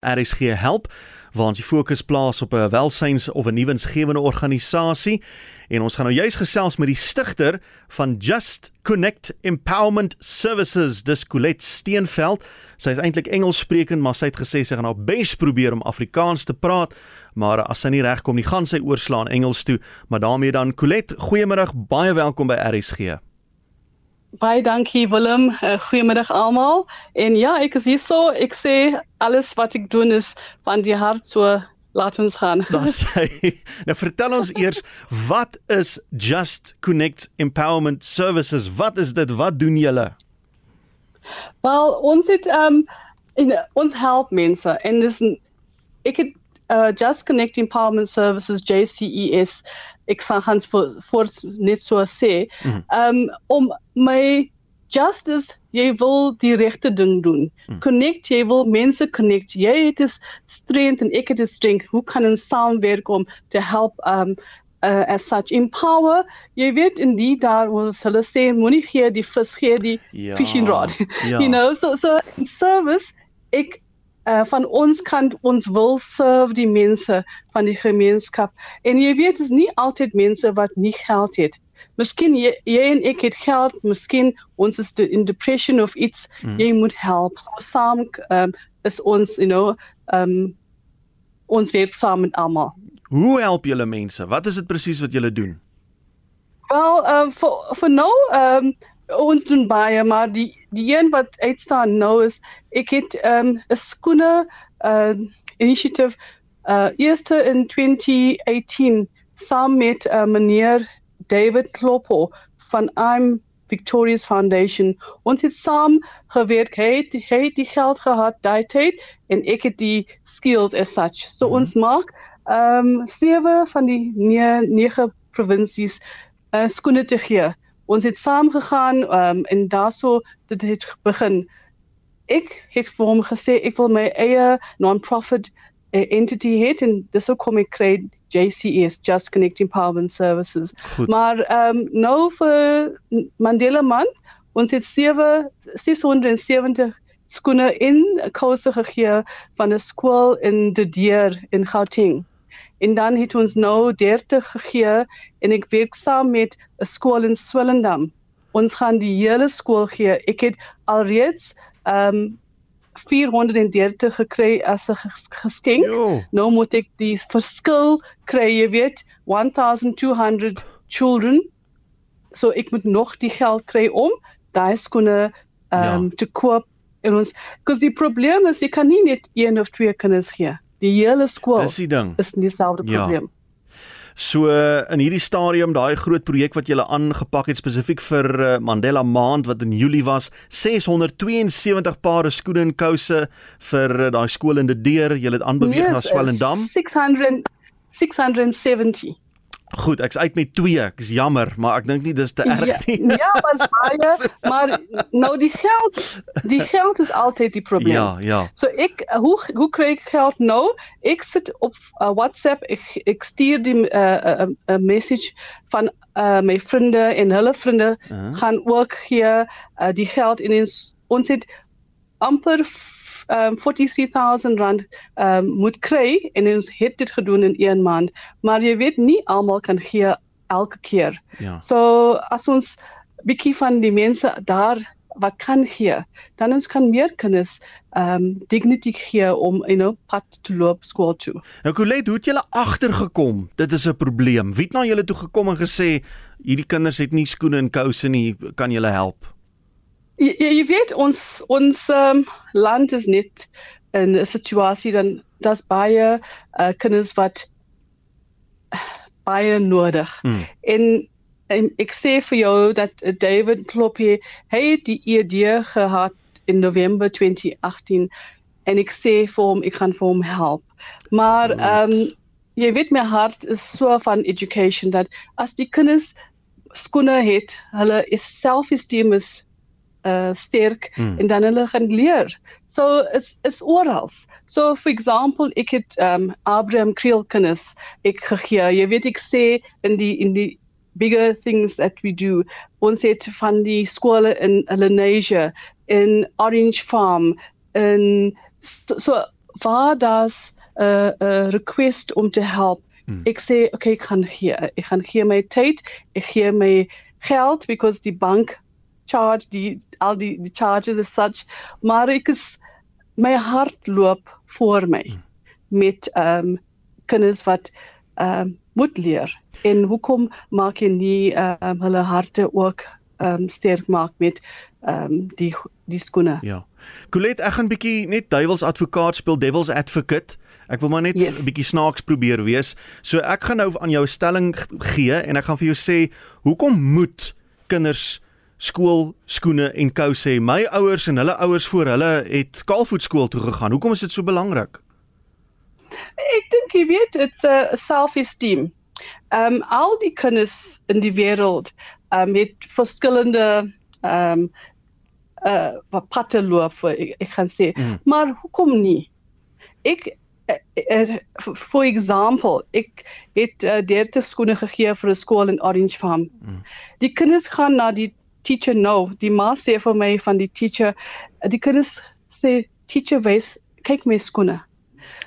RSG help waar ons die fokus plaas op 'n welsyns of 'n nuwensgewende organisasie en ons gaan nou juis gesels met die stigter van Just Connect Empowerment Services, dis Colette Steenveld. Sy is eintlik Engels sprekend, maar sy het gesê sy gaan haar bes probeer om Afrikaans te praat, maar as sy nie regkom nie, gaan sy oorslaan Engels toe. Maar daarmee dan Colette, goeiemôre, baie welkom by RSG. Baie dankie Willem. Uh, goeiemiddag almal. En ja, ek is hier so. Ek sê alles wat ek doen is van die hart so laat ons gaan. Dis hy. Nou vertel ons eers wat is Just Connect Empowerment Services? Wat is dit? Wat doen julle? Wel, ons het um in ons help mense en dis ek het uh, Just Connect Empowerment Services JCES ek sal gaan vir voor net so sê. Mm. um om my justice jy wil die regte ding doen. Mm. connect jy wil mense connect. Jy het is strength en ek het is strength. Hoe kan ons saamwerk om te help um uh, as such? Empower jy weet in die daar wil hulle sê moenie gee die vis gee die ja, fishing rod. Ja. you know so so service ek uh, van ons kant ons wil serve die mense van die gemeenskap. En jy weet is nie altyd mense wat nie geld het. Miskien jy, jy en ek het geld miskien ons is in depression of iets. Mm. jy moet help. So saam um, is ons you know um, ons werk saam met almal. Hoe help julle mense? Wat is dit presies wat julle doen? Wel um, for for now um, ons doen baie maar die die een wat uitstaan nou is ek het 'n um, skoene uh initiative uh eerste in 2018 saam met uh, meneer David Kloppo van I'm Victoria's Foundation. Ons het saam gewerk het het die geld gehad daai tyd en ek het die skills as such. So mm -hmm. ons maak um sewe van die nege provinsies uh skoene te gee ons het saam gegaan um, en daaroor dit het begin. Ek het vir hom gesê ek wil my eie non-profit uh, entity hê en dis hoe kom ek kry JCS Just Connecting Empowerment Services. Goed. maar um, nou vir Mandela man ons het 7 670 skoene in kose gegee van 'n skool in De Deer in Gauteng en dan het ons nou 30 gegee en ek werk saam met 'n skool in Swellendam. Ons gaan die hele skool gee. Ek het alreeds ehm um, 430 gekry as 'n geskenk. Jo. Nou moet ek die verskil kry, jy weet, 1200 children. So ek moet nog die geld kry om daai skoene ehm um, ja. te koop en ons because die probleem is jy kan nie net een of twee kinders gee die hele skool Dis die ding. is nie dieselfde ja. probleem. Ja. So in hierdie stadium daai groot projek wat julle aangepak het spesifiek vir uh, Mandela Maand wat in Julie was 672 pare skoene en kouse vir uh, daai skool in die deur julle het aanbeweeg yes, na Swellendam 600 670 Goed, ek's uit met 2. Ek's jammer, maar ek dink nie dis te erg ja, nie. Ja, maar baie, maar nou die geld, die geld is altyd die probleem. Ja, ja. So ek hoe hoe kry ek geld nou? Ek sit op uh, WhatsApp, ek ek stuur die 'n uh, uh, uh, message van uh, my vriende en hulle vriende uh -huh. gaan ook hier uh, die geld in ons ons het amper um, 43000 rand um, moet kry en ons het dit gedoen in 1 maand maar jy weet nie almal kan gee elke keer ja. so as ons bietjie van die mense daar wat kan gee dan ons kan meer kinders um dignity gee om you know pad te loop skool toe. Nou Colette, hoe het julle agtergekom? Dit is 'n probleem. Wie het na julle toe gekom en gesê hierdie kinders het nie skoene en kouse nie, kan julle help? Jy, jy weet ons ons um, land is net in 'n situasie dan das baie uh, kinders wat baie nodig. Mm. En, en ek sê vir jou dat David Kloppie hy het die idee gehad in November 2018 en ek sê vir hom ek gaan vir hom help. Maar ehm um, jy weet my hart is so van education dat as die kinders skoene het, hulle is self-esteem is uh sterk hmm. en dan hulle gaan leer. So is is oral. So for example, ek het um Abraham Creel kennis ek gegee. Jy weet ek sê in die in die bigger things that we do. Ons het van die skole in Lenasia in Orange Farm in so, so waar daar's 'n uh, 'n uh, request om te help. Hmm. Ek sê okay, ek gaan gee ek gaan gee my tyd, ek gee my geld because die bank charge die al die die charges is such maar ek is my hart loop voor my hmm. met ehm um, kinders wat ehm um, moet leer en hoekom maak jy nie ehm um, hulle harte ook ehm um, sterk maak met ehm um, die die skoene ja Colette ek gaan bietjie net duiwels advokaat speel devil's advocate Ek wil maar net 'n yes. bietjie snaaks probeer wees. So ek gaan nou aan jou stelling gee en ek gaan vir jou sê hoekom moet kinders skool skoene en kouse hê? My ouers en hulle ouers voor hulle het kaalvoet skool toe gegaan. Hoekom is dit so belangrik? Ek dink jy weet dit's 'n self-esteem. Ehm um, al die kinders in die wêreld ehm um, het verskillende ehm um, uh wat patte loop vir ek, ek gaan sê. Mm. Maar hoekom nie? Ek for example, ek het uh, 30 skoene gegee vir 'n skool in Orange Farm. Mm. Die kinders gaan na die teacher nou, die ma sê vir my van die teacher, die kinders sê teacher wys kyk my skoene.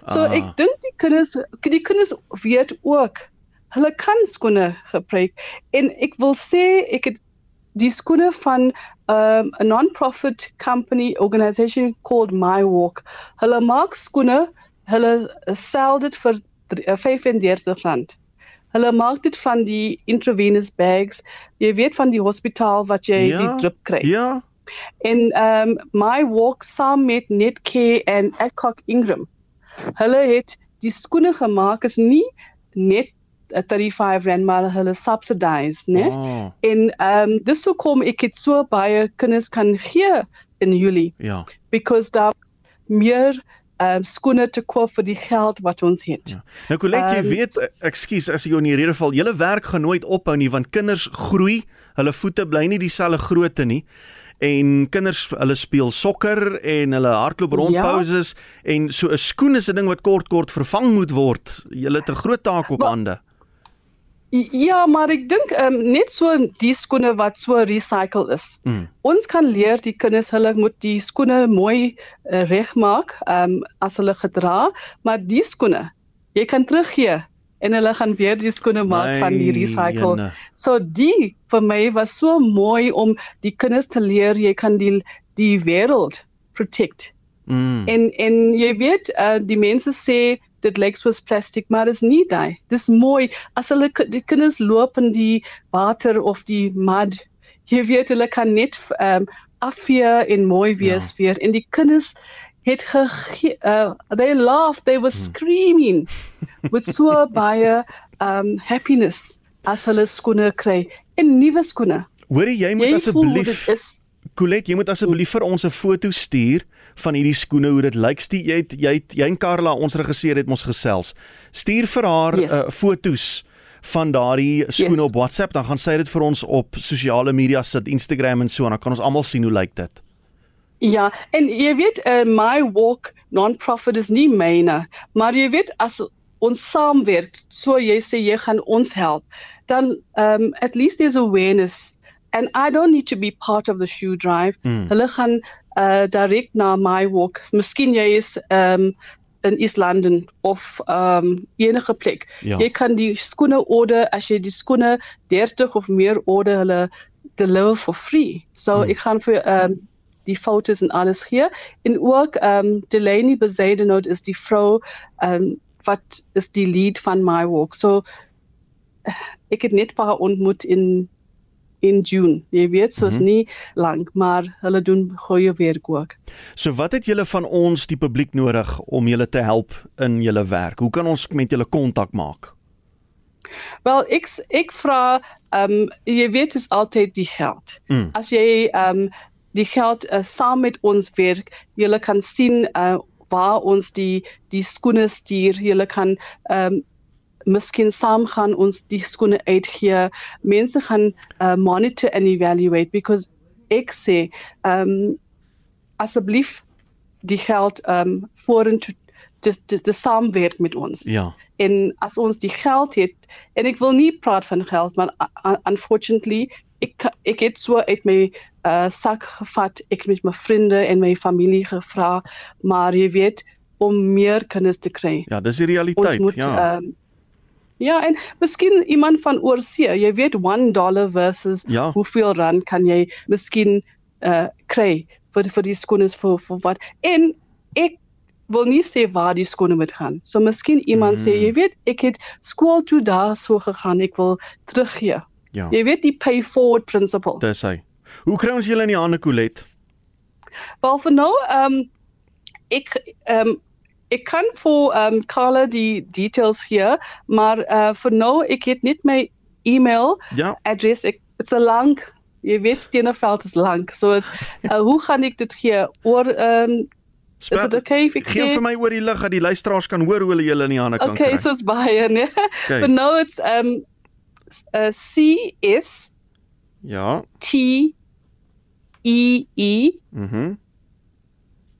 So ah. ek dink die kinders die kinders weet ook hulle kan skoene gebruik en ek wil sê ek het die skoene van um, a non-profit company organization called My Walk. Hulle maak skoene hulle sel dit vir 35 eh, rand. Hulle maak dit van die intravenous bags. Jy weet van die hospitaal wat jy ja, die drip kry. Ja. En um my walk saam met Netcare en Adcock Ingram. Hulle het die skoene gemaak is nie net 'n 35 rand maar hulle subsidize, né? Oh. En um dis hoekom ek dit so baie kinders kan gee in Julie. Ja. Because daar meer um, skoene te koop vir die geld wat ons het. Ja. Nou Colette, jy um, weet, ekskuus as ek jou in die rede val, julle werk gaan nooit ophou nie want kinders groei, hulle voete bly nie dieselfde grootte nie. En kinders hulle speel sokker en hulle hardloop rond ja. pauses en so 'n skoen is 'n ding wat kort kort vervang moet word. Jy het 'n groot taak op hande. Ja, maar ek dink um, net so die skoene wat so recycle is. Mm. Ons kan leer die kinders hulle moet die skoene mooi uh, regmaak um, as hulle gedra, maar die skoene jy kan teruggee en hulle gaan weer die skoene maak My van die recycle. Jene. So die vir my was so mooi om die kinders te leer jy kan die die wêreld protect. Mm. En en jy weet uh, die mense sê dit lyk soos plastiek, maar dit is nie daai. Dis mooi as hulle die kinders loop in die water of die mud. Jy weet hulle kan net ehm um, afvee en mooi wees ja. weer en die kinders het ge uh, they laughed, they were hmm. screaming with so baie um happiness as hulle skoene kry en nuwe skoene. Hoorie jy moet asseblief Colette, jy moet asseblief vir ons 'n foto stuur van hierdie skoene hoe dit lyk. Stuur jy het, jy het, jy en Karla ons regisseur het ons gesels. Stuur vir haar yes. uh, fotos van daardie skoene yes. op WhatsApp, dan gaan sy dit vir ons op sosiale media sit, Instagram en so en dan kan ons almal sien hoe lyk dit. Ja, en jy weet uh, my walk non-profit is nie myne, maar jy weet as ons saamwerk, so jy sê jy gaan ons help, dan um at least there's awareness and I don't need to be part of the shoe drive. Mm. Hulle gaan uh direk na my walk. Miskien jy is um in East London of um enige plek. Ja. Jy kan die skoene order as jy die skoene 30 of meer order hulle deliver for free. So mm. ek gaan vir um die foto's en alles hier. In ook um Delaney Bezadenot is die vrou um wat is die lead van my walk. So ek het net paar ontmoet in in June. Jy weet, soos mm -hmm. nie lank, maar hulle doen goeie werk ook. So wat het julle van ons die publiek nodig om julle te help in julle werk? Hoe kan ons met julle kontak maak? Wel, ek ek vra ehm um, jy weet is altyd die geld. Mm. As jy ehm um, die geld uh, saam met ons werk, jy kan sien uh, waar ons die die skoene stuur. Jy kan ehm um, miskien saam gaan ons die skoene uitgee. Mense gaan uh, monitor and evaluate because ek sê um asseblief die geld um vorentoe just just die saamwerk met ons. Ja. En as ons die geld het en ek wil nie praat van geld maar uh, unfortunately ek ek het so uit my uh, sak gevat ek met my vriende en my familie gevra maar jy weet om meer kinders te kry. Ja, dis die Ons realiteit, moet ja. ehm Ja, en miskien iemand van oorsee, jy weet 1 dollar versus Ja. hoeveel rand kan jy miskien uh kry vir vir die skoene vir vir wat. En ek wil nie sê waar die skoene moet gaan. So miskien iemand mm. sê, Mm. jy weet, ek het skool toe daar so gegaan, ek wil teruggee. Ja. Jy weet die pay forward principle. Dis hy. Hoe kry ons julle in die hande Colet? Wel vir nou, ehm um, ek ehm um, ek kan vir ehm um, Carla die details hier, maar uh vir nou ek het net my e-mail Ja, adres. Ek dit's 'n lang jy weet Steeneveld is lank. So is, uh, hoe gaan ek dit gee? Oor ehm um, is spel, dit okay if ek gee vir my oor die lig dat die luisteraars kan hoor hoe hulle julle in die hande kan Okay, kry. so is baie, nee. Okay. But no it's um uh, C S Ja. T E E Mhm.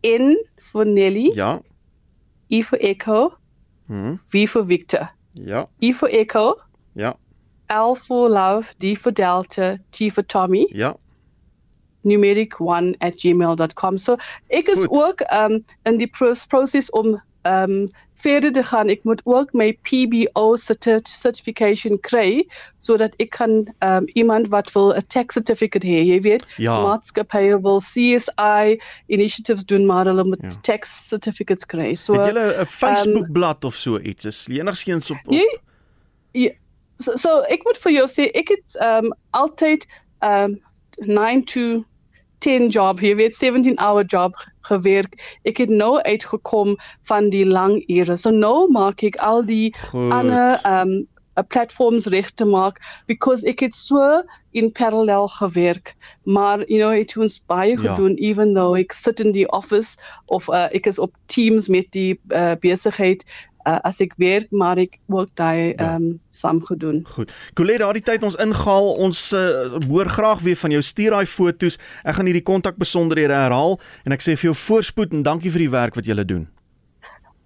N for Nelly, Ja. E for Echo, Mhm. V for Victor. Ja. E for Echo, Ja. L for Love, D for Delta, T for Tommy, Ja. numeric1 at gmail.com. So ek is Goed. ook um, in die pros proses om um, verder te gaan. Ek moet ook my PBO certi- certification kry sodat ek kan um, iemand wat wil 'n tax certificate hê. Jy weet, Ja. maatskappye wil CSI initiatives doen maar hulle moet Ja. tax certificates kry. So Het julle 'n Facebook bladsy of so iets? Is enigsins op, op Jy ja, so, so ek moet vir jou sê ek het um altyd um 9 to 10 job, jy weet 17 hour job ge- gewerk. Ek het nou uitgekom van die lang ure. So nou maak ek al die Goed. ander um uh, platforms reg te maak because ek het so in parallel gewerk. Maar you know, het ons baie Ja. gedoen even though ek sit in die office of uh, ek is op teams met die uh, besigheid uh, as ek werk, maar ek ook daai Ja. um saam gedoen. Goed. Colet, daardie tyd ons ingehaal. Ons uh, hoor graag weer van jou. Stuur daai foto's. Ek gaan hierdie kontakbesonderhede herhaal en ek sê vir jou voorspoed en dankie vir die werk wat jy doen.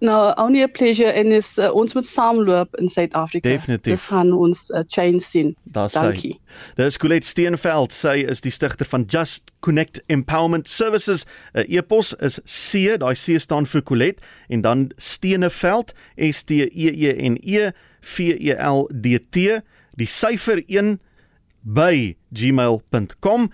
Nou, only a pleasure en is uh, ons moet saamloop in Suid-Afrika. Definitief. Dis gaan ons uh, change sien. Sy. Dankie. Dis Colet Steenveld. Sy is die stigter van Just Connect Empowerment Services. 'n E-pos is C, daai C staan vir Colet en dan Steeneveld, S T E E N E V E L D T, die syfer 1 by gmail.com